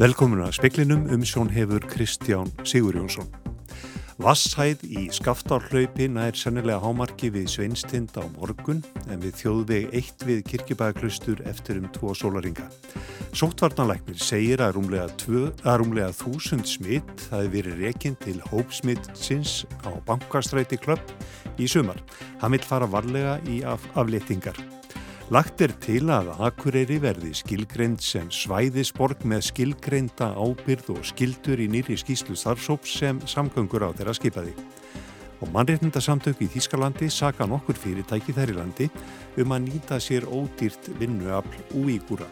Velkomin að speklinum um sjón hefur Kristján Sigur Jónsson. Vasshæð í skaftárhlaupi nær sennilega hámarki við Sveinstind á morgun en við þjóðveg eitt við kirkibæðaklustur eftir um tvo sólaringa. Sóttvarnanlæknir segir að rúmlega, tvö, að rúmlega þúsund smitt hafi verið rekinn til hópsmittsins á bankastræti klöpp í sumar. Hann vil fara varlega í af afléttingar. Lagt er til að Akureyri verði skilgreynd sem svæðisborg með skilgreynda ábyrð og skildur í nýri skýslu starfsóps sem samgöngur á þeirra skipaði. Og mannreitnendasamtök í Þískalandi saka nokkur fyrirtæki þær í landi um að nýta sér ódýrt vinnuafl úígúra.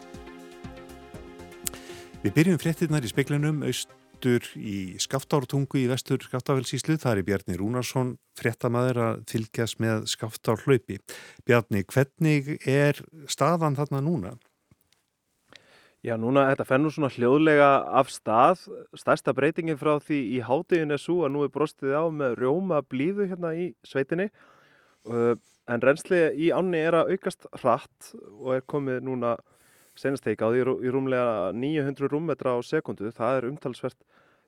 Við byrjum fréttinnar í speklinum aust stendur í Skaftártungu í vestur Skaftárfellsíslu. Það er Bjarni Rúnarsson, frettamæður að fylgjast með Skaftárhlaupi. Bjarni, hvernig er staðan þarna núna? Já, núna þetta fennur svona hljóðlega af stað. Stærsta breytingin frá því í hátegin er svo að nú er brostið á með rjóma blíðu hérna í sveitinni. En reynsli í ánni er að aukast hratt og er komið núna senastegi því í rúmlega 900 rúmmetra á sekundu. Það er umtalsvert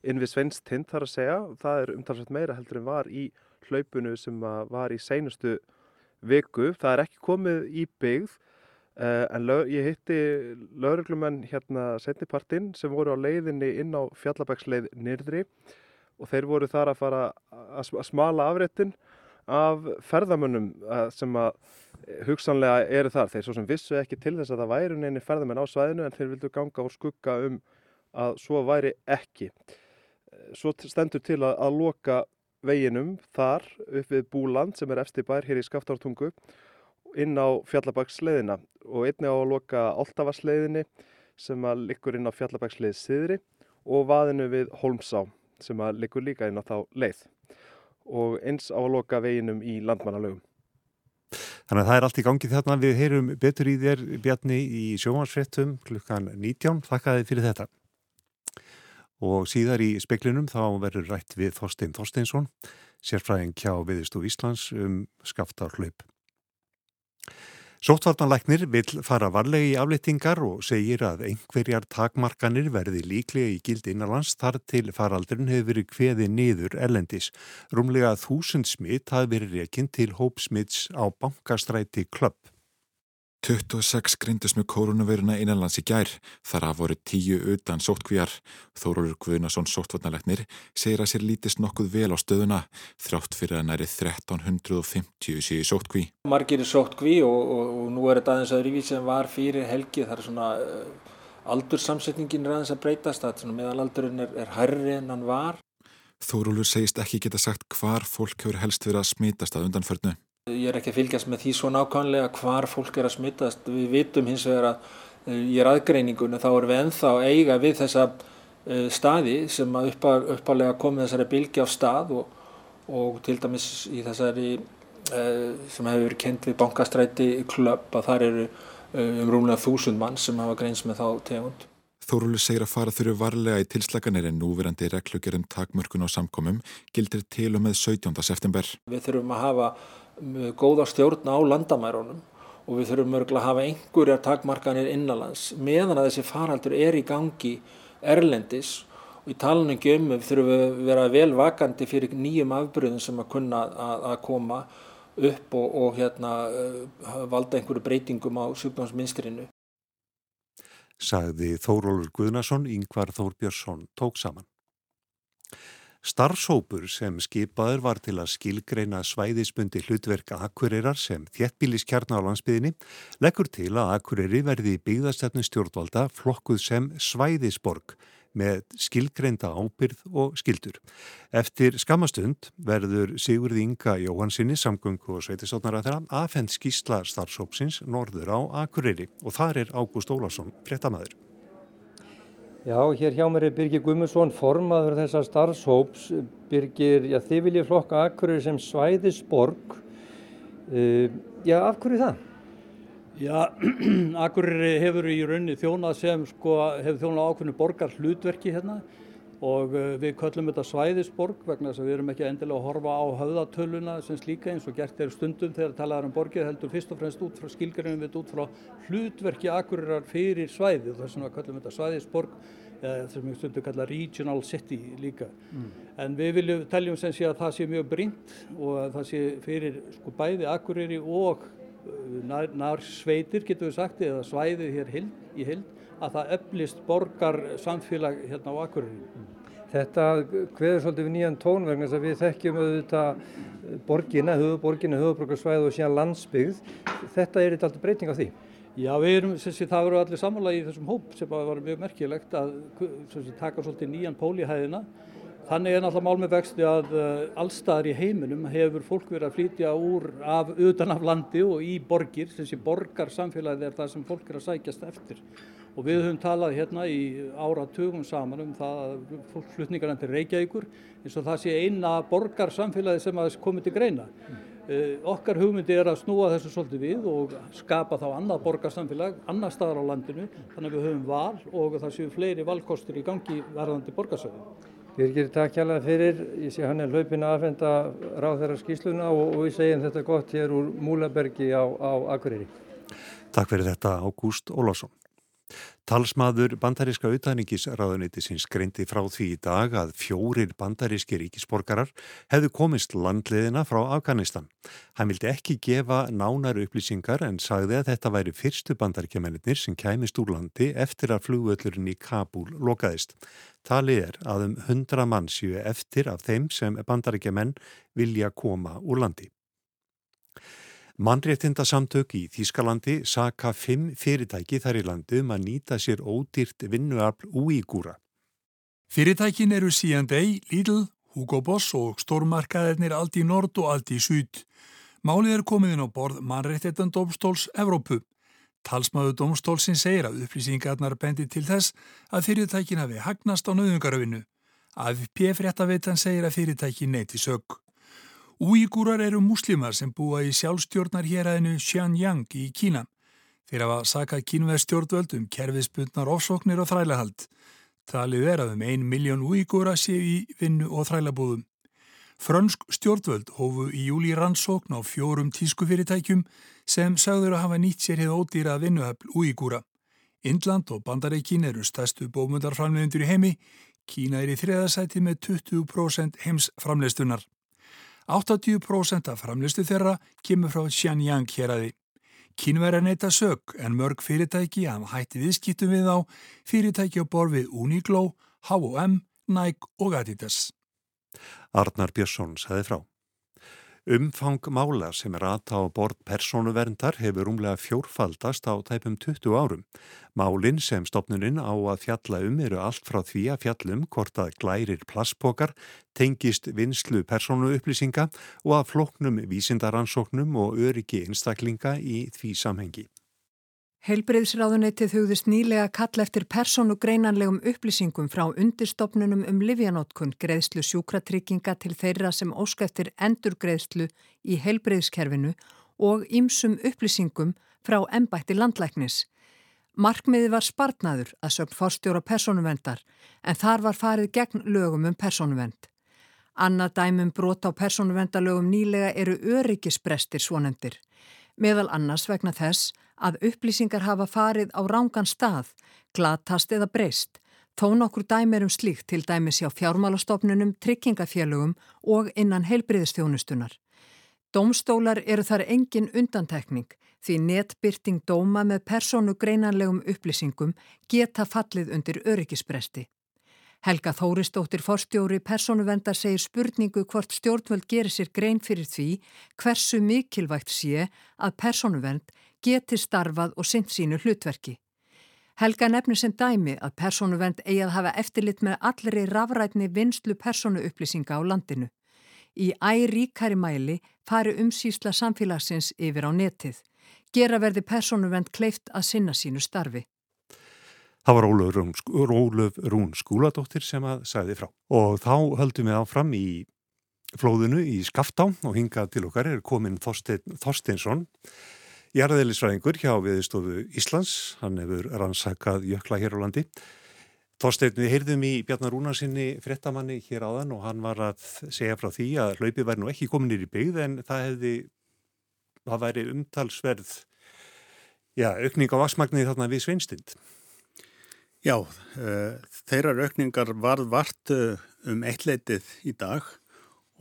inn við Sveinstind þar að segja. Það er umtalsvert meira heldur en var í hlaupunu sem var í seinustu viku. Það er ekki komið í byggð eh, en ég hitti lauruglumenn hérna setnipartinn sem voru á leiðinni inn á Fjallabæksleið nýrdri og þeir voru þar að fara að smala afréttin af ferðamönnum eh, sem að hugsanlega eru þar. Þeir svo sem vissu ekki til þess að það væri neini ferðamenn á svæðinu en þeir vildu ganga úr skugga um að svo væri ekki. Svo stendur til að, að loka veginum þar upp við Búland sem er eftir bær hér í Skaftártungu inn á Fjallabagsleiðina og einni á að loka Áltavarsleiðinni sem að likur inn á Fjallabagsleið Siðri og vaðinu við Holmsá sem að likur líka inn á þá leið og eins á að loka veginum í landmannalögum. Þannig að það er allt í gangi þarna. Við heyrum betur í þér Bjarni í sjómansfrettum klukkan 19. Þakka þið fyrir þetta. Og síðar í speklinum þá verður rætt við Þorstein Þorsteinsson, sérfræðing kjá viðistú Íslands um skaftar hlaup. Sóttvartanlæknir vil fara varlegi í aflýttingar og segir að einhverjar takmarkanir verði líklega í gild innanlands þar til faraldurinn hefur verið kveði niður erlendis. Rúmlega þúsund smitt hafi verið rekinn til hópsmitts á bankastræti klöpp. 26 grindist með koronaviruna innanlands í gær, þar af voru 10 utan sóttkvíjar. Þórólur Guðnason sóttvartanleiknir segir að sér lítist nokkuð vel á stöðuna, þrátt fyrir að næri 1350 séu sóttkví. Margir er sóttkví og, og, og nú er þetta aðeins að rífi sem var fyrir helgi, það er svona uh, aldursamsetningin er aðeins að breytast, það meðalaldurinn er, er hærri en hann var. Þórólur segist ekki geta sagt hvar fólk hefur helst verið að smitast að undanförnu. Ég er ekki að fylgjast með því svo nákvæmlega hvar fólk er að smittast. Við vitum hins vegar að í raðgreiningunum þá erum við enþá eiga við þessa staði sem að uppalega komið þessari bilgi á stað og, og til dæmis í þessari sem hefur verið kent við bankastræti klöpp að þar eru um rúmlega þúsund mann sem hafa greins með þá tegund. Þóruldur segir að fara þurru varlega í tilslaganir en núverandi reglugjörðum takmörkun á samkomum gildir til og með 17. september. Við þurfum að hafa góða stjórn á landamærunum og við þurfum örgulega að hafa einhverjar takmarkanir innanlands meðan að þessi faraldur er í gangi erlendis og í talunum gömum við þurfum að vera vel vakandi fyrir nýjum afbröðum sem að kunna að, að koma upp og, og hérna, valda einhverju breytingum á sjúkdómsminstrinu. Sagði Þórólur Guðnason, Yngvar Þórbjörnsson tók saman. Starfsópur sem skipaður var til að skilgreina svæðisbundi hlutverka Akureyrar sem þjettbíliskjarna á landsbyðinni leggur til að Akureyri verði byggðastefnu stjórnvalda flokkuð sem svæðisborg með skilgreinda ábyrð og skildur. Eftir skamastund verður Sigurði Inga Jóhansinni samgöngu og sveitistóknara þeirra aðfend skísla starfsópsins norður á Akureyri og þar er Ágúst Ólarsson fréttamaður. Já, hér hjá mér er Birgir Gummarsson, formaður þessar starfshóps. Birgir, já, þið viljið flokka Akureyri sem svæðisborg. Uh, já, af hverju það? Já, Akureyri hefur í raunni þjónað sem, sko, hefur þjónað ákveðinu borgar hlutverki hérna. og uh, við köllum þetta svæðisborg vegna þess að við erum ekki endilega að horfa á höfðatöluna sem slíka eins og gert er stundum þegar talaðar um borgir heldur fyrst og fremst út frá skilgjörnum við út frá hlutverki akkurirar fyrir svæði og þess vegna köllum þetta svæðisborg eða þess að við stundum kalla regional city líka. Mm. En við viljum teljum sem sé að það sé mjög brínt og að það sé fyrir sko bæði akkuriri og nær, nær sveitir getur við sagt eða svæðið hér hild, í hild að það öflist borgar samfélag hérna á Akureyri. Þetta hveður svolítið við nýjan tón vegna þess að við þekkjum auðvitað borgina, höfuborgina, höfuborgarsvæð og síðan landsbyggð. Þetta er eitthvað breyting á því? Já, við erum, þessi, það verður allir samanlega í þessum hóp sem var mjög merkilegt að þessi, taka svolítið nýjan pól í hæðina Þannig er náttúrulega mál með vexti að uh, allstaðar í heiminum hefur fólk verið að flytja úr af, utan af landi og í borgir, þessi borgarsamfélagið er það sem fólk er að sækjast eftir. Og við höfum talað hérna í áratugum saman um það að fólkflutningar enn til Reykjavíkur eins og það sé eina borgarsamfélagið sem að komið til greina. Mm. Okkar hugmyndi er að snúa þessu svolítið við og skapa þá annað borgarsamfélag, annar staðar á landinu, þannig að við höfum val og það séu fleiri valkostur í gangi verðandi borgarsöðu. Birgir, takk hjálpa fyrir. Ég sé hann er hlaupin að aðfenda ráð þeirra skýsluna og, og við segjum þetta gott hér úr Múlabergi á, á Akureyri. Takk fyrir þetta Ágúst Ólásson. Talsmaður bandaríska auðvæningisraðuneytisins greindi frá því í dag að fjórir bandaríski ríkisborgarar hefðu komist landliðina frá Afganistan. Hann vildi ekki gefa nánar upplýsingar en sagði að þetta væri fyrstu bandaríkjamennir sem kæmist úr landi eftir að flugvöllurinn í Kabul lokaðist. Talið er að um hundra mann séu eftir af þeim sem bandaríkjamenn vilja koma úr landi. Mannréttindasamtök í Þískalandi saka fimm fyrirtæki þar í landu um að nýta sér ódýrt vinnuafl úígúra. Fyrirtækin eru C&A, Lidl, Hugo Boss og stórmarkaðirnir í nord og í syd. Málið er komið inn á borð mannréttindandómstóls Evrópu. Talsmaðu dómstólsin segir að upplýsingarnar bendi til þess að fyrirtækin hafi hagnast á nöðungaröfinu. AFP fréttaveitan segir að fyrirtækin neyti sög. Úígúrar eru muslimar sem búa í sjálfstjórnar héræðinu Xianyang í Kína. Þeir hafa sakað kínveð stjórnvöldum kerfiðspundnar ofsóknir og þrælahald. Talið er að um ein miljón úígúra séu í vinnu og þrælabúðum. Frönsk stjórnvöld hófu í júli rannsókn á fjórum tískufyrirtækjum sem sagður að hafa nýtt sér hefð ódýra vinnuhöfl úígúra. Indland og Bandareikin eru stærstu bómundarframleðendur í heimi. Kína er í þriðasæti með 20% heims framleiðstunar. 80% af framlistu þeirra kemur frá Xianyang héræði. Kínverðar neyta sög en mörg fyrirtæki hafa hætti viðskiptum við á fyrirtæki á borð við Uniqlo, H&M, Nike og Adidas. Arnar Björnsson sæði frá. Umfang mála sem er aðtá bort persónuverndar hefur umlega fjórfaldast á tæpum 20 árum. Málinn sem stopnuninn á að fjalla um eru allt frá því að fjallum hvort að glærir plasspokar tengist vinslu persónu upplýsinga og að floknum vísindaransóknum og öryggi einstaklinga í því samhengi. Heilbreyðsráðuneytið hugðist nýlega kall eftir persónugreinanlegum upplýsingum frá undirstofnunum um livjanótkun greiðslu sjúkratrygginga til þeirra sem óska eftir endurgreiðslu í heilbreyðskerfinu og ímsum upplýsingum frá ennbætti landlæknis. Markmiði var spartnaður að sögn forstjóra persónuvendar en þar var farið gegn lögum um persónuvend. Annað dæmum brot á persónuvendalögum nýlega eru öryggisbrestir svonendir, meðal annars vegna þess að upplýsingar hafa farið á rángan stað, glatast eða breyst, þó nokkur dæmir um slíkt til dæmis hjá fjármálastofnunum, tryggingafélögum og innan heilbriðistjónustunar. Dómstólar eru þar engin undantekning því netbyrting dóma með persónu greinanlegum upplýsingum geta fallið undir öryggisbresti. Helga Þóristóttir forstjóri persónuvendar segir spurningu hvort stjórnvöld gerir sér grein fyrir því hversu mikilvægt sé að persónuvend geti starfað og synt sínu hlutverki. Helga nefnir sem dæmi að persónuvend eigi að hafa eftirlit með allri rafrætni vinslu persónuupplýsinga á landinu. Í æríkari mæli fari umsýsla samfélagsins yfir á netið. Gera verði persónuvend kleift að sinna sínu starfi. Það var Ólöf Rún, skúladóttir sem að sæði frá. Og þá höldum við áfram í flóðinu í Skaftá og hingað til okkar er komin Þorstein, Þorsteinsson Jarðelisfræðingur hjá Viðstofu Íslands, hann hefur rannsakað jökla hér á landi. Þorstein, við heyrðum í Bjarnar Rúnarsinni frettamanni hér áðan og hann var að segja frá því að hlaupið væri nú ekki kominir í byggð en það hefði, það væri umtalsverð, já, aukning á vaksmagnir þarna við sveinstind. Já, uh, þeirrar aukningar varð vart uh, um eittleitið í dag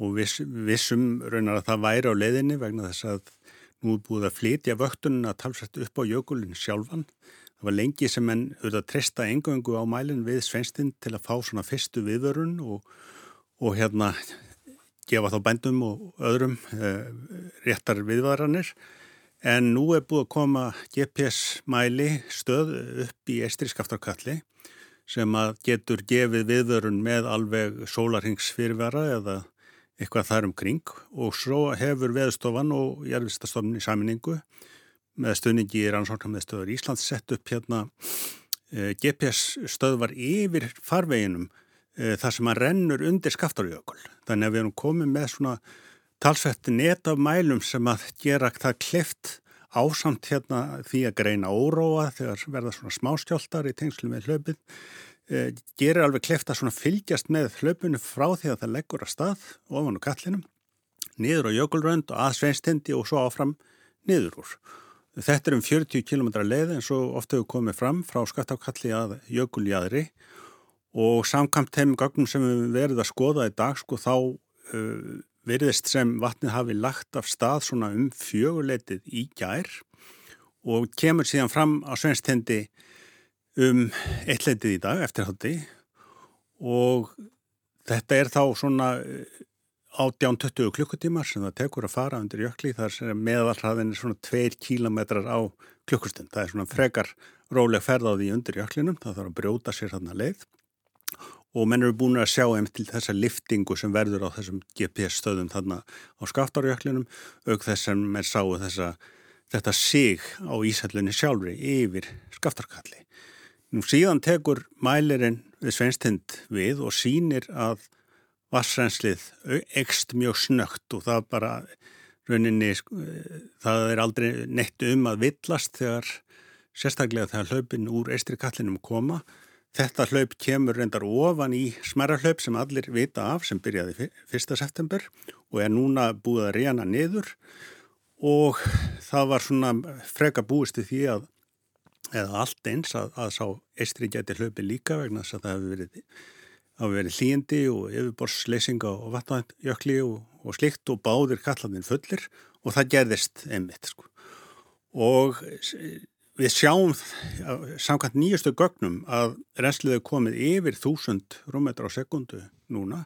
og viss, vissum raunar að það væri á leiðinni vegna þess að nú er búið að flytja vöktunum að talsast upp á jökulinn sjálfan Það var lengi sem enn auðvitað trista engöngu á mælinn við Sveinstind til að fá svona fyrstu viðvörun og, og hérna gefa þá bændum og öðrum eh, réttar viðvaranir. En nú er búið að koma GPS mæli stöð upp í Eistri skaftarkalli sem að getur gefið viðvörun með alveg sólarhengsfyrirvera eða eitthvað þar umkring og svo hefur veðstofan og jærfistastofn í saminningu með stöðningi í rannsóknarmiðstöður Íslands sett upp hérna eh, GPS stöðvar yfir farveginum eh, þar sem að rennur undir skaftarjökul. Þannig að við erum komið með svona talsvett net af mælum sem að gera það kleft ásamt hérna því að greina óróa þegar verða svona smáskjáltar í tengslu með hlaupið. Eh, gerir alveg kleft að svona fylgjast með hlaupinu frá því að það leggur að stað ofan á kallinum, niður á jökulrönd og að sveinstindi og svo áfram niður úr. Þetta er um 40 km leið eins og ofta hefur komið fram frá skattákalli að jökuljæðri og samkamt þeim gagnum sem við verðum að skoða í dag sko þá uh, verðist sem vatnið hafi lagt af stað svona um fjöguleitið í gær og kemur síðan fram á sveinstendi um eittleitið í dag eftir hátti og þetta er þá svona 18-20 klukkutímar sem það tekur að fara undir jökli þar sem meðalhraðin er svona 2 kílometrar á klukkustund. Það er svona frekar róleg ferð á því undir jöklinum, það þarf að brjóta sér þarna leið og menn eru búin að sjá einn til þessa liftingu sem verður á þessum GPS stöðum þarna á skaftarjöklinum auk þess sem menn sáu þessa, þetta sig á ísællunni sjálfri yfir skaftarkalli. Nú síðan tekur mælirinn við sveinstind við og sínir að vassrenslið ekst mjög snögt og það bara rauninni, það er aldrei neitt um að villast þegar sérstaklega þegar hlaupin úr eistri kallinum koma. Þetta hlaup kemur reyndar ofan í smerra hlaup sem allir vita af sem byrjaði 1. september og er núna búið að reyna niður og það var svona freka búist í því að eða allt eins að, að sá eistri geti hlaupi líka vegna þess að það hefur verið verið hlýjandi og yfirborsleysinga og vatnajökli og, og slikt og báðir kallandin fullir og það gerðist einmitt sko. og við sjáum samkvæmt nýjastu gögnum að reynsliðu komið yfir þúsund rúmetra á sekundu núna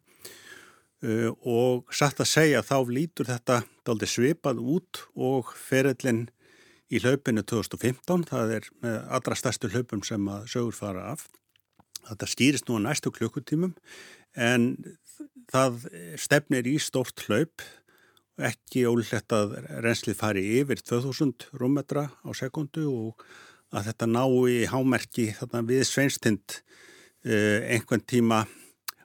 og satt að segja þá lítur þetta svipað út og ferillin í hlaupinu 2015, það er með allra stærstu hlaupum sem að sögur fara af. Þetta skýrist nú á næstu klukkutímum en það stefnir í stórt hlaup. Ekki ólíklegt að reynslið fari yfir 2000 rúmmetra á sekundu og að þetta ná í hámerki við sveinstind eh, einhvern tíma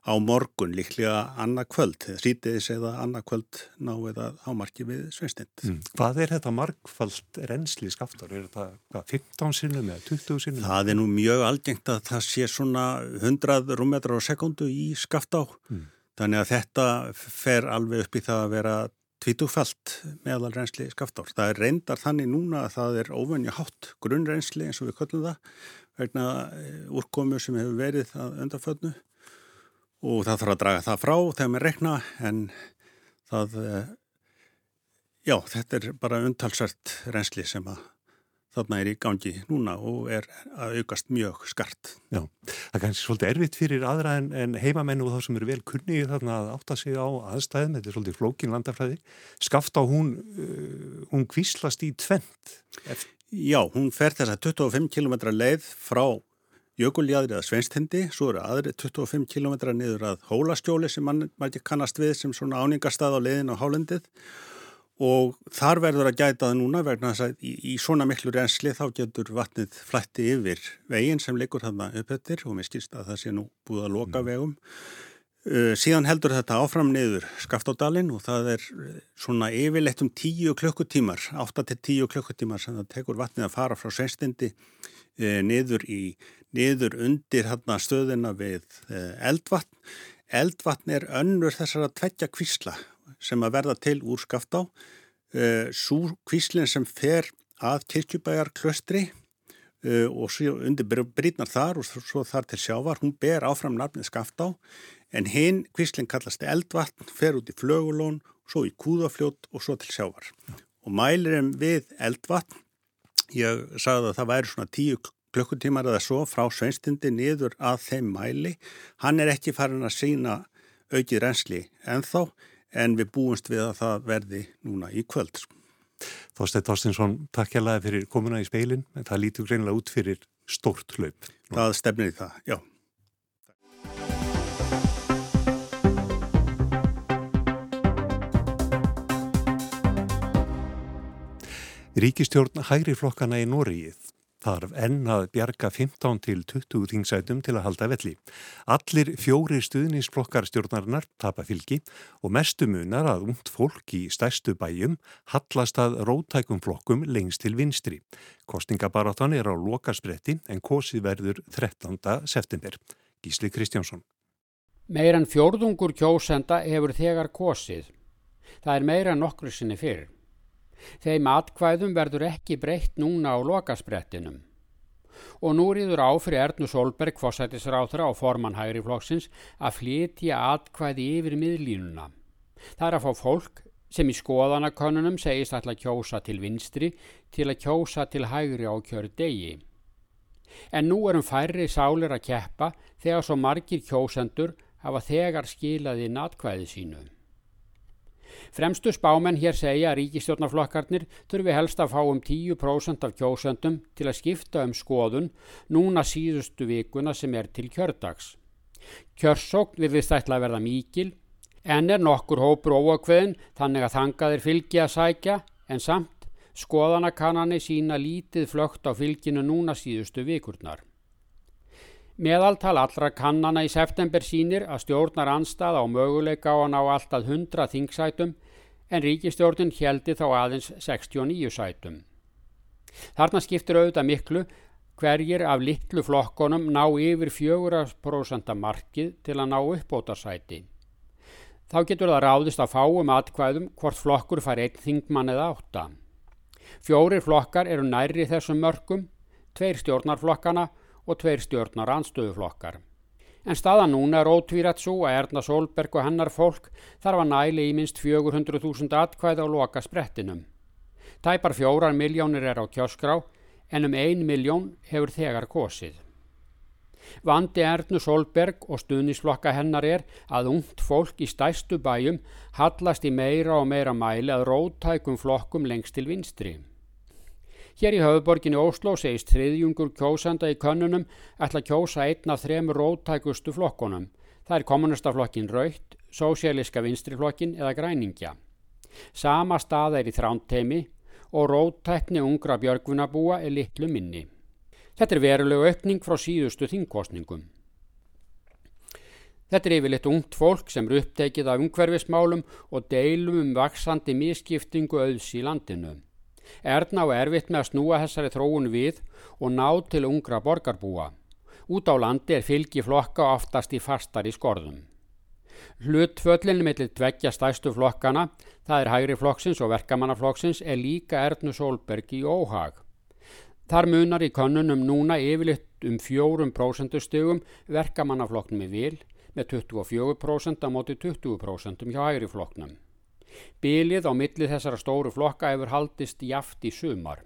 á morgun líklega annað kvöld, sítiðis eða annað kvöld ná eða hámarki við sveinstind. Mm. Hvað er þetta markfald reynsli skaftar? Er þetta hvað, 15 sinnum eða 20 sinnum? Það er nú mjög algengt að það sé svona 100 rúmmetrar á sekundu í skaftá. Mm. Þannig að þetta fer alveg upp í það að vera tvítugfælt meðal reynsli skaftar. Það er reyndar þannig núna að það er ofennja hátt grunnreynsli eins og við köllum það vegna eh, úrkomu sem hefur verið að undarföldnu og það þarf að draga það frá þegar maður rekna en það, eh, já, þetta er bara undtalsvært reynsli sem að þarna er í gangi núna og er að aukast mjög skart. Já, það er kannski svolítið erfitt fyrir aðra en, en heimamennu og þá sem eru vel kunnið þarna að átta sig á aðstæðum, þetta er svolítið flókin landafræði. Skafta hún, uh, hún kvíslast í tvent? Já, hún fer þess að 25 km leið frá jökuljáðri eða sveinstindi, svo eru aðri 25 km niður að hólastjóli sem mann ekki kannast við sem svona áningastað á leiðin á hálendið og þar verður að gæta það núna vegna þess að í, í svona miklu reynsli þá getur vatnið flætti yfir veginn sem leikur þarna uppöttir og mér skilst að það sé nú búið að loka mm. vegum. Uh, síðan heldur þetta áfram niður Skaftádalinn og það er uh, svona yfirleitt um 10 klukkutímar, 8-10 klukkutímar sem það tekur vatnið að fara frá sveinstindi Eh, niður í niður undir hérna stöðina við eh, eldvatn. Eldvatn er önnur þessar að tveggja kvísla sem að verða til úr skaftá. Eh, Sú kvíslinn sem fer að kirkjubæjar klöstri og undir brýtnar þar og svo þar til sjávar, hún ber áfram nafnið skaftá en hinn kvíslinn kallast eldvatn, fer út í flögulón, svo í kúðafljót og svo til sjávar. Og mælirum við eldvatn, ég sagði að það væri svona tíu klukkutímar eða svo frá sveinstindi niður að þeim mæli. Hann er ekki farin að sína aukið reynsli ennþá en við búumst við að það verði núna í kvöld. Þorstein Þorstinsson, takk hjá laði fyrir komuna í speilin, en það lítur greinilega út fyrir stort hlaup. Það stefnir í það, já. Ríkistjórn hægri flokkana í Nóriið þarf enn að bjarga 15 til 20 þingsætum til að halda velli. Allir fjóri stuðnisflokkar stjórnarinnar tapa fylgi og mestu munar að ungt fólk í stærstu bæjum hallast að rótækum flokkum lengst til vinstri. Kostningabaráttan er á lokaspretti en kosið verður 13. september. Gísli Kristjánsson. Meiran fjórðungur kjósenda hefur þegar kosið. Það er meira nokkru sinni fyrir. Þeim atkvæðum verður ekki breytt núna á lokasprettinum. Og nú rýður á fyrir Ernu Solberg, fósætisráþra og formann hægri flokksins að flytja atkvæði yfir miðlínuna. Það er að fá fólk sem í skoðanakönnunum segist alltaf kjósa til vinstri til að kjósa til hægri á kjöru degi. En nú erum færri sálir að keppa þegar svo margir kjósendur hafa þegar skilað inn atkvæði sínu. Fremstu spámenn hér segja að ríkistjórnarflokkarnir þurfi helst að fá um 10% af kjósöndum til að skipta um skoðun núna síðustu vikuna sem er til kjördags. Kjörsókn virðist ætla að verða mikil en er nokkur hópur óakveðin þannig að þangaðir fylgi að sækja en samt skoðanakannani sína lítið flögt á fylginu núna síðustu vikurnar. Meðaltal allra kannana í september sínir að stjórnar anstaða á möguleika á að ná alltaf 100 þingsætum en ríkistjórnin heldi þá aðeins 69 sætum. Þarna skiptir auðvitað miklu hverjir af litlu flokkonum ná yfir 4% markið til að ná uppbótarsæti. Þá getur það ráðist að fáum atkvæðum hvort flokkur fær einn þingmann eða átta. Fjórir flokkar eru nærri þessum mörgum, tveir stjórnarflokkana og tveir stjórnar anstöðuflokkar. En staðan núna er ótvírætt svo að Erna Solberg og hennar fólk þarf að næli í minst 400.000 atkvæð á loka sprettinum. Tæpar fjórar miljónir er á kjáskrá en um ein miljón hefur þegar kosið. Vandi Ernu Solberg og stuðnisflokka hennar er að ungt fólk í stæstu bæjum hallast í meira og meira mæli að rótækum flokkum lengst til vinstri. Hér í höfuborginni Ósló segist þriðjungur kjósanda í könnunum ætla að kjósa einn af þrem rótækustu flokkonum. Það er kommunistaflokkin Raut, Sósialiska vinstriflokkin eða Græningja. Sama stað er í þrántteimi og rótækni ungra björgvunabúa er litlu minni. Þetta er verulegu aukning frá síðustu þingkostningum. Þetta er yfirleitt ungt fólk sem eru upptekið af umhverfismálum og deilum um vaksandi miskiptingu auðs í landinu. Erna á erfitt með að snúa þessari þróun við og ná til ungra borgarbúa. Út á landi er fylgi flokka oftast í fastari skorðum. Hlutföllinu millir tveggja stæstu flokkana, það er hægri flokksins og verkamannaflokksins, er líka Ernu Solberg í óhag. Þar munar í konunum núna yfirleitt um 4% stugum verkamannaflokknum í vil með 24% á móti 20% hjá hægri flokknum. Bilið á millið þessara stóru flokka hefur haldist jaft í sumar.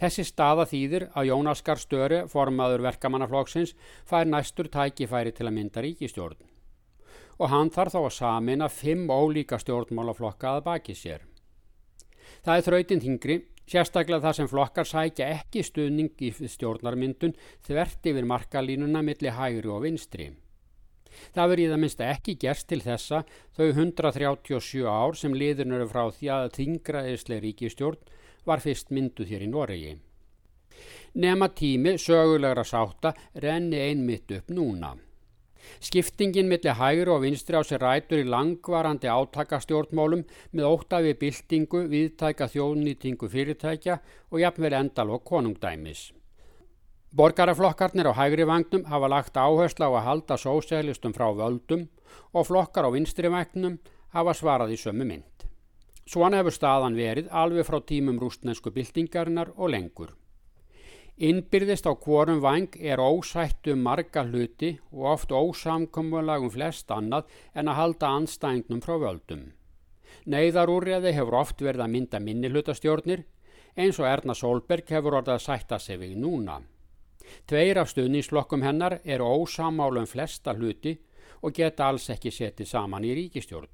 Þessi staða þýðir að Jónaskar Störi, formaður verkamannaflokksins, fær næstur tækifæri til að mynda ríkistjórn. Og hann þarf þá að samina fimm ólíka stjórnmálaflokka að baki sér. Það er þrautinn hingri, sérstaklega það sem flokkar sækja ekki stuðning í stjórnarmyndun þvert yfir markalínuna millir hægri og vinstri. Það verið í það minnst ekki gerst til þessa þau 137 ár sem liðurinn eru frá því að þingraðislega ríkistjórn var fyrst myndu þér í Noregi. Nema tími sögulegra sátta renni einmitt upp núna. Skiptingin millir hægur og vinstri á sér rætur í langvarandi átakastjórnmálum með óttafi byltingu, viðtæka þjóðnýtingu fyrirtækja og jafnvel endal og konungdæmis. Borgaraflokkarnir á hægri vagnum hafa lagt áherslu á að halda sósælistum frá völdum og flokkar á vinstri vagnum hafa svarað í sömu mynd. Svona hefur staðan verið alveg frá tímum rústnensku byltingarinnar og lengur. Innbyrðist á hvorum vang er ósættu marga hluti og oft ósamkommulag um flest annað en að halda anstæðnum frá völdum. Neiðarúrjaði hefur oft verið að mynda minni hlutastjórnir eins og Erna Solberg hefur orðið að sætta sig við núna. Tveir af stuðningsflokkum hennar eru ósamálu um flesta hluti og geta alls ekki setið saman í ríkistjórn.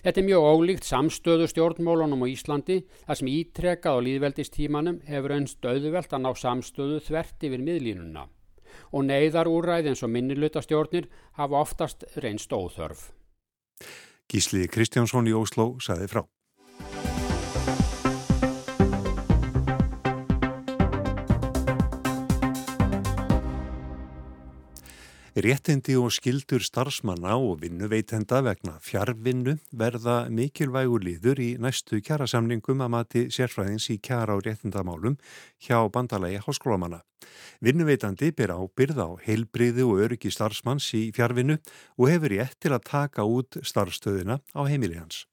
Þetta er mjög ólíkt samstöðu stjórnmólunum á Íslandi þar sem ítrekað á líðveldistímanum hefur önst auðvelt að ná samstöðu þvert yfir miðlínuna og neyðar úræð eins og minnilutastjórnir hafa oftast reynst óþörf. Gísli Kristjánsson í Ósló saði frá. Réttindi og skildur starfsmanna og vinnuveitenda vegna fjárvinnu verða mikilvægur líður í næstu kjærasamningum að mati sérfræðins í kjæra og réttindamálum hjá bandalagi háskólamanna. Vinnuveitandi ber ábyrð á heilbriði og öryggi starfsmanns í fjárvinnu og hefur rétt til að taka út starfstöðina á heimili hans.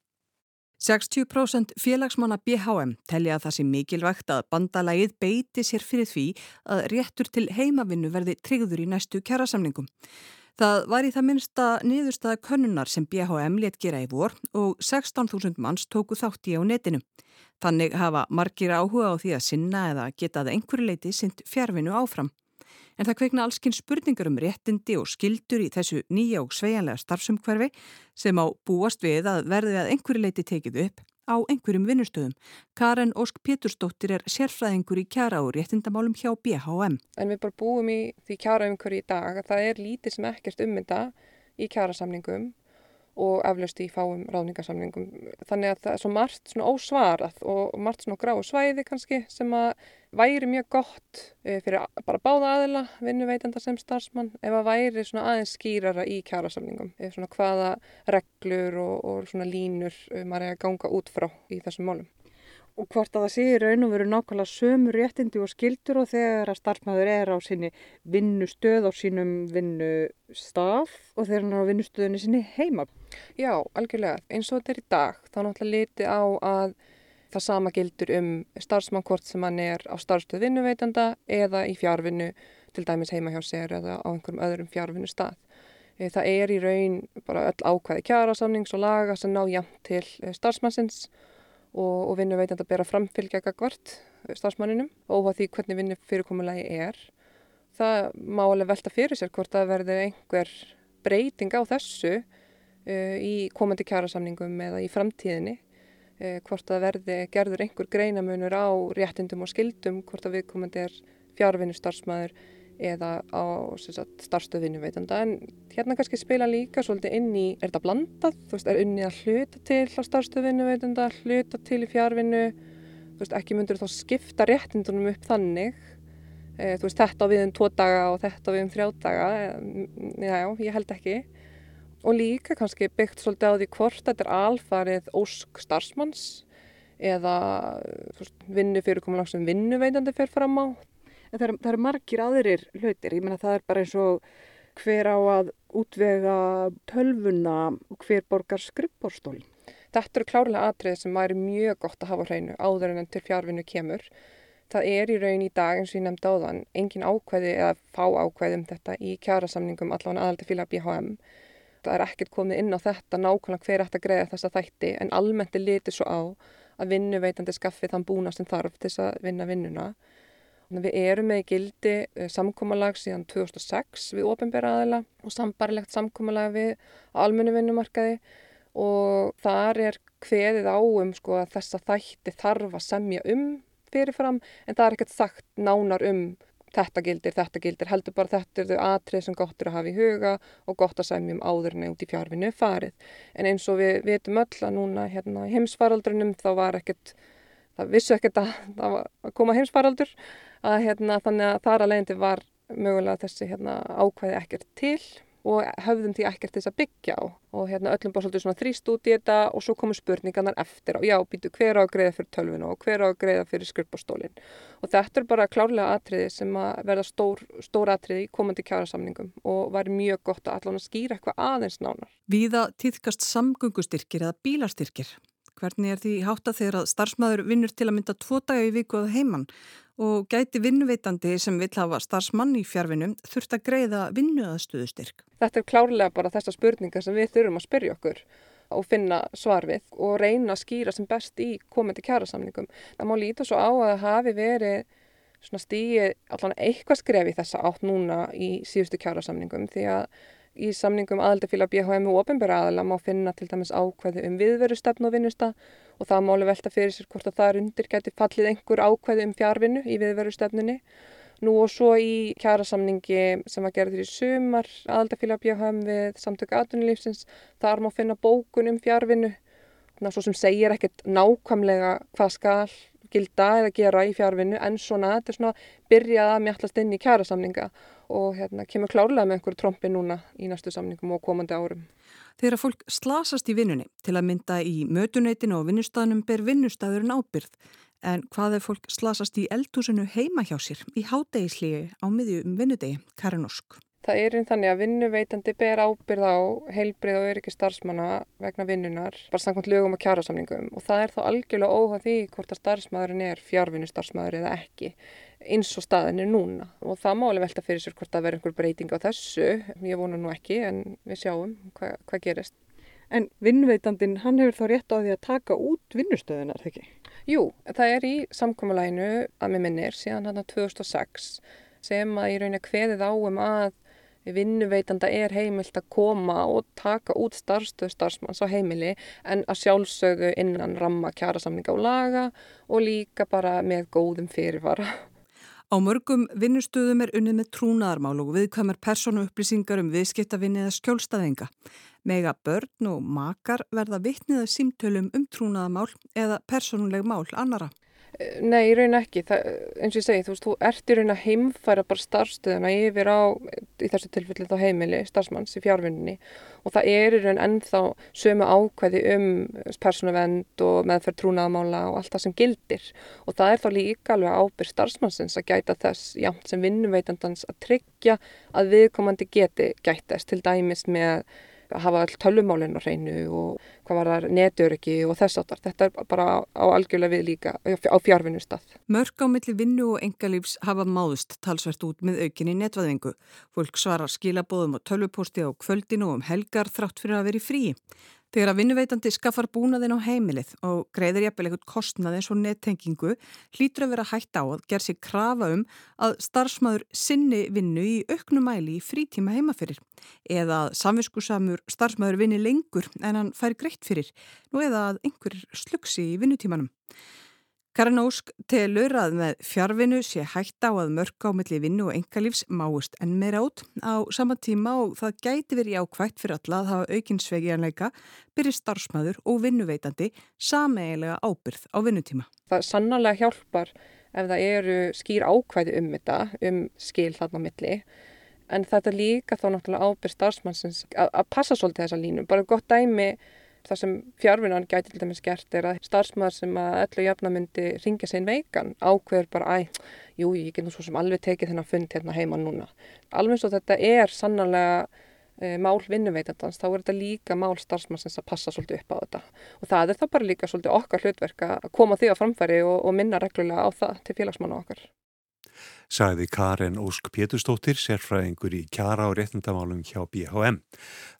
60% félagsmanna BHM telja að það sé mikilvægt að bandalagið beiti sér fyrir því að réttur til heimavinnu verði tryggður í næstu kjærasamningum. Það var í það minnsta niðurstaða könnunar sem BHM let gera í vor og 16.000 manns tóku þátt í á netinu. Þannig hafa margir áhuga á því að sinna eða getaða einhverju leiti sint fjárvinu áfram en það kveikna allskinn spurningar um réttindi og skildur í þessu nýja og sveianlega starfsumhverfi sem á búast við að verði að einhverju leiti tekið upp á einhverjum vinnustöðum. Karen Ósk Pétursdóttir er sérfræðingur í kjara og réttindamálum hjá BHM. En við bara búum í því kjara umhverju í dag að það er lítið sem ekkert ummynda í kjarasamningum og eflaust í fáum ráðningarsamningum. Þannig að það er svo margt svona ósvarað og margt svona gráu svæði kannski sem að væri mjög gott eh, fyrir bara báða aðila, vinnuveitenda sem starfsmann, ef að væri svona aðeins skýrara í kjærasamningum. Svona hvaða reglur og, og svona línur eh, maður er að ganga út frá í þessum málum og hvort að það sé í raun og veru nákvæmlega sömu réttindi og skildur og þegar að starfsmæður er á sinni vinnustöð á sínum vinnustaf og þegar hann er á vinnustöðunni sinni heima. Já, algjörlega. Eins og þetta er í dag, þá náttúrulega liti á að það sama gildur um starfsmann hvort sem hann er á starfstöð vinnuveitanda eða í fjárvinnu, til dæmis heima hjá sér eða á einhverjum öðrum fjárvinnu stað. Eh, það er í raun bara öll ákvæði kjara samnings og laga sem ná jæmt til eh, starfsmannsins og, og vinnuveitandi að bera framfylgja gagvart starfsmanninum og því hvernig vinnu fyrirkomulagi er. Það má alveg velta fyrir sér hvort að verði einhver breyting á þessu uh, í komandi kjærasamningum eða í framtíðinni. Uh, hvort að verði gerður einhver greinamunur á réttindum og skildum, hvort að viðkomandi er fjárvinnu starfsmæður eða á starfstöðinu veitanda en hérna kannski spila líka svolítið inn í, er þetta blandað, þú veist, er unni að hluta til á starfstöðinu veitanda, hluta til í fjárvinnu, þú veist, ekki myndur þá skipta réttindunum upp þannig, e, þú veist, þetta við um tvo daga og þetta við um þrjá daga, e, já, ég held ekki. Og líka kannski byggt svolítið á því hvort þetta er alfarið ósk starfsmanns eða vinnu fyrirkomulag sem vinnuveitandi fer fram á en það eru er margir aðrir hlutir, ég menna það er bara eins og hver á að útvega tölvuna og hver borgar skrippbórstól. Þetta eru klárlega atrið sem væri mjög gott að hafa hreinu áður en til fjárvinnu kemur. Það er í raun í dag eins og ég nefndi á þann engin ákveði eða fá ákveði um þetta í kjærasamningum allavega aðaldi fíla BHM. Það er ekkert komið inn á þetta nákvæmlega hver ætti að greiða þessa þætti en almennt er litið svo á að vinnuveitandi skaffi þann búna sem þarf til þess að vinna vinnuna Við erum með gildi eh, samkómalag síðan 2006 við ofinbæra aðila og sambarlegt samkómalag við almennu vinnumarkaði og þar er hveðið áum sko að þessa þætti þarf að semja um fyrirfram en það er ekkert sagt nánar um þetta gildir, þetta gildir, heldur bara þetta er þau atrið sem gott er að hafa í huga og gott að semjum áður en út í fjárfinu farið. En eins og við veitum öll að núna hérna, heimsfaraldrunum þá var ekkert, það vissu ekkert að það var að koma heimsfaraldur að hérna, þannig að þar að leiðandi var mögulega þessi hérna, ákvæði ekkert til og höfðum því ekkert þess að byggja á og hérna öllum bara svolítið svona þrýst út í þetta og svo komu spurningarnar eftir og já, býtu hver á að greiða fyrir tölvinu og hver á að greiða fyrir skrifbórstólin og þetta er bara klárlega atriði sem að verða stór, stór atriði í komandi kjærasamningum og var mjög gott að allan að skýra eitthvað aðeins nánar. Víða týðkast samgöngustyrkir eða bílastyrkir. Hvernig er því þegar að starfsmæður vinnur til að mynda tvo daga í viku að heimann og gæti vinnuveitandi sem vill hafa starfsmann í fjárvinum þurft að greiða vinnuðastuðustyrk? Þetta er klárlega bara þessa spurninga sem við þurfum að spyrja okkur og finna svar við og reyna að skýra sem best í komandi kjærasamningum. Það má líta svo á að hafi verið stíi allan eitthvað skref í þessa átt núna í síðustu kjærasamningum því að Í samningum aðaldafíla BHM og ofinbæra aðala má finna til dæmis ákveði um viðverustefn og vinnusta og það máli velta fyrir sér hvort að það er undir gæti fallið einhver ákveði um fjárvinnu í viðverustefnunni. Nú og svo í kjærasamningi sem var gerður í sumar aðaldafíla BHM við samtöku aðunulífsins þar má finna bókun um fjárvinnu. Svo sem segir ekkert nákvæmlega hvað skal gilda eða gera í fjárvinnu en svona þetta er svona byrjað að mjallast inn í kjærasamninga og hérna, kemur klárlega með einhverju trombi núna í næstu samningum og komandi árum. Þegar fólk slasast í vinnunni til að mynda í mötuneytinu og vinnustæðunum ber vinnustæðurinn ábyrð en hvað er fólk slasast í eldhúsinu heima hjá sér í hádegislíi á miðjum vinnudegi, Karin Ósk? Það er einn þannig að vinnuveitandi ber ábyrð á heilbrið og öryggi starfsmanna vegna vinnunar, bara samkvæmt lögum og kjárasamningum og það er þá algjörlega óhað því hvort að starfsmæðurinn er fjárvinnustarfsmæður eða ekki eins og staðin er núna og það máli velta fyrir sér hvort að vera einhver breyting á þessu, ég vona nú ekki en við sjáum hvað hva gerist. En vinnuveitandin, hann hefur þá rétt á því að taka út vinnustöðunar, ekki? Jú, það er í samkvæmulæginu að með minnir síðan hann að 2006 sem að í rauninni kveðið áum að vinnuveitanda er heimilt að koma og taka út starfstöð starfsmanns á heimili en að sjálfsögðu innan ramma kjærasamninga og laga og líka bara með góðum fyrirvara. Á mörgum vinnustöðum er unnið með trúnaðarmál og viðkvæmar persónu upplýsingar um viðskiptavinni eða skjólstaðinga. Mega börn og makar verða vittniða símtölum um trúnaðarmál eða persónuleg mál annara. Nei, í raun ekki. Það, eins og ég segi, þú veist, þú ert í raun að heimfæra bara starfstöðuna yfir á, í þessu tilfelli þá heimili, starfsmanns í fjárvinninni og það er í raun ennþá sömu ákveði um persónavend og meðferð trúnaðamála og allt það sem gildir og það er þá líka alveg ábyrg starfsmannsins að gæta þess jámt sem vinnuveitandans að tryggja að viðkomandi geti gætast til dæmis með að hafa all tölumálinn á hreinu og hvað var það netöryggi og þess áttar. Þetta er bara á algjörlega við líka á fjárvinnu stað. Mörg á milli vinnu og engalífs hafa máðust talsvert út með aukinni netvæðingu. Fólk svarar skilabóðum og tölvuposti á kvöldinu og um helgar þrátt fyrir að veri frí. Þegar að vinnuveitandi skaffar búnaðin á heimilið og greiðir jafnvel eitthvað kostnaði eins og nettengingu hlýtur að vera hægt á að ger sér krafa um að starfsmæður sinni vinnu í auknumæli í frítíma heimaferir eða að samviskusamur starfsmæður vinni lengur en hann fær greitt fyrir nú eða að einhver slugsi í vinnutímanum. Karin Ósk telur að með fjárvinu sé hægt á að mörg á milli vinnu og engalífs máist enn meira át á sama tíma og það gæti verið ákvægt fyrir alla að hafa aukinsvegianleika byrjir starfsmæður og vinnuveitandi sameigilega ábyrð á vinnutíma. Það sannarlega hjálpar ef það eru skýr ákvæði um þetta, um skil þarna milli en þetta líka þá náttúrulega ábyrð starfsmannsins að, að passa svolítið þessa línu. Bara gott dæmi Það sem fjárvinnan gæti til dæmis gert er að starfsmaður sem að öllu jafna myndi ringja sein veikan ákveður bara, æ, jú, ég get nú svo sem alveg tekið þennan fund hérna heima núna. Alveg svo þetta er sannarlega e, mál vinnuveitandans, þá er þetta líka mál starfsmannsins að passa svolítið upp á þetta. Og það er það bara líka svolítið okkar hlutverk að koma því á framfæri og, og minna reglulega á það til félagsmanna okkar sagði Karin Ósk Pétustóttir, sérfræðingur í kjara og réttindamálum hjá BHM.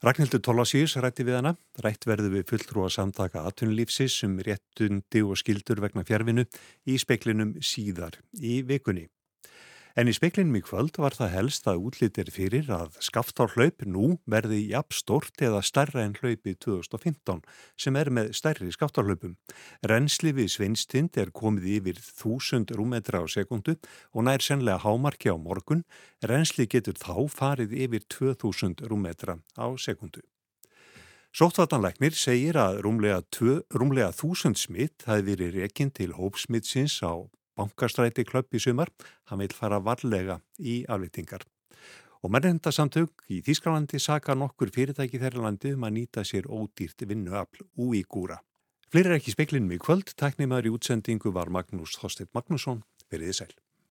Ragnhildur Tólasíus rætti við hana, rætt verðu við fulltrúa samtaka aðtunlífsis um réttundi og skildur vegna fjárvinu í speklinum síðar í vikunni. En í speklinum í kvöld var það helst að útlýttir fyrir að skaftárhlaup nú verði jafn stort eða stærra en hlaupi 2015 sem er með stærri skaftárhlaupum. Rensli við Svinstind er komið yfir 1000 rúmetra á sekundu og nær senlega hámarki á morgun. Rensli getur þá farið yfir 2000 rúmetra á sekundu. Sóttvartanleiknir segir að rúmlega, tvö, rúmlega þúsund smitt hafi verið rekinn til hópsmittsins á bankastræti klöpp í sumar, hann vil fara varlega í aflýtingar. Og mannendasamtök í Þísklandi saka nokkur fyrirtæki þeirra landi um að nýta sér ódýrt vinnuafl úi gúra. Fleiri er ekki speklinum í kvöld, tæknimaður í útsendingu var Magnús Þorstedt Magnússon, veriði sæl.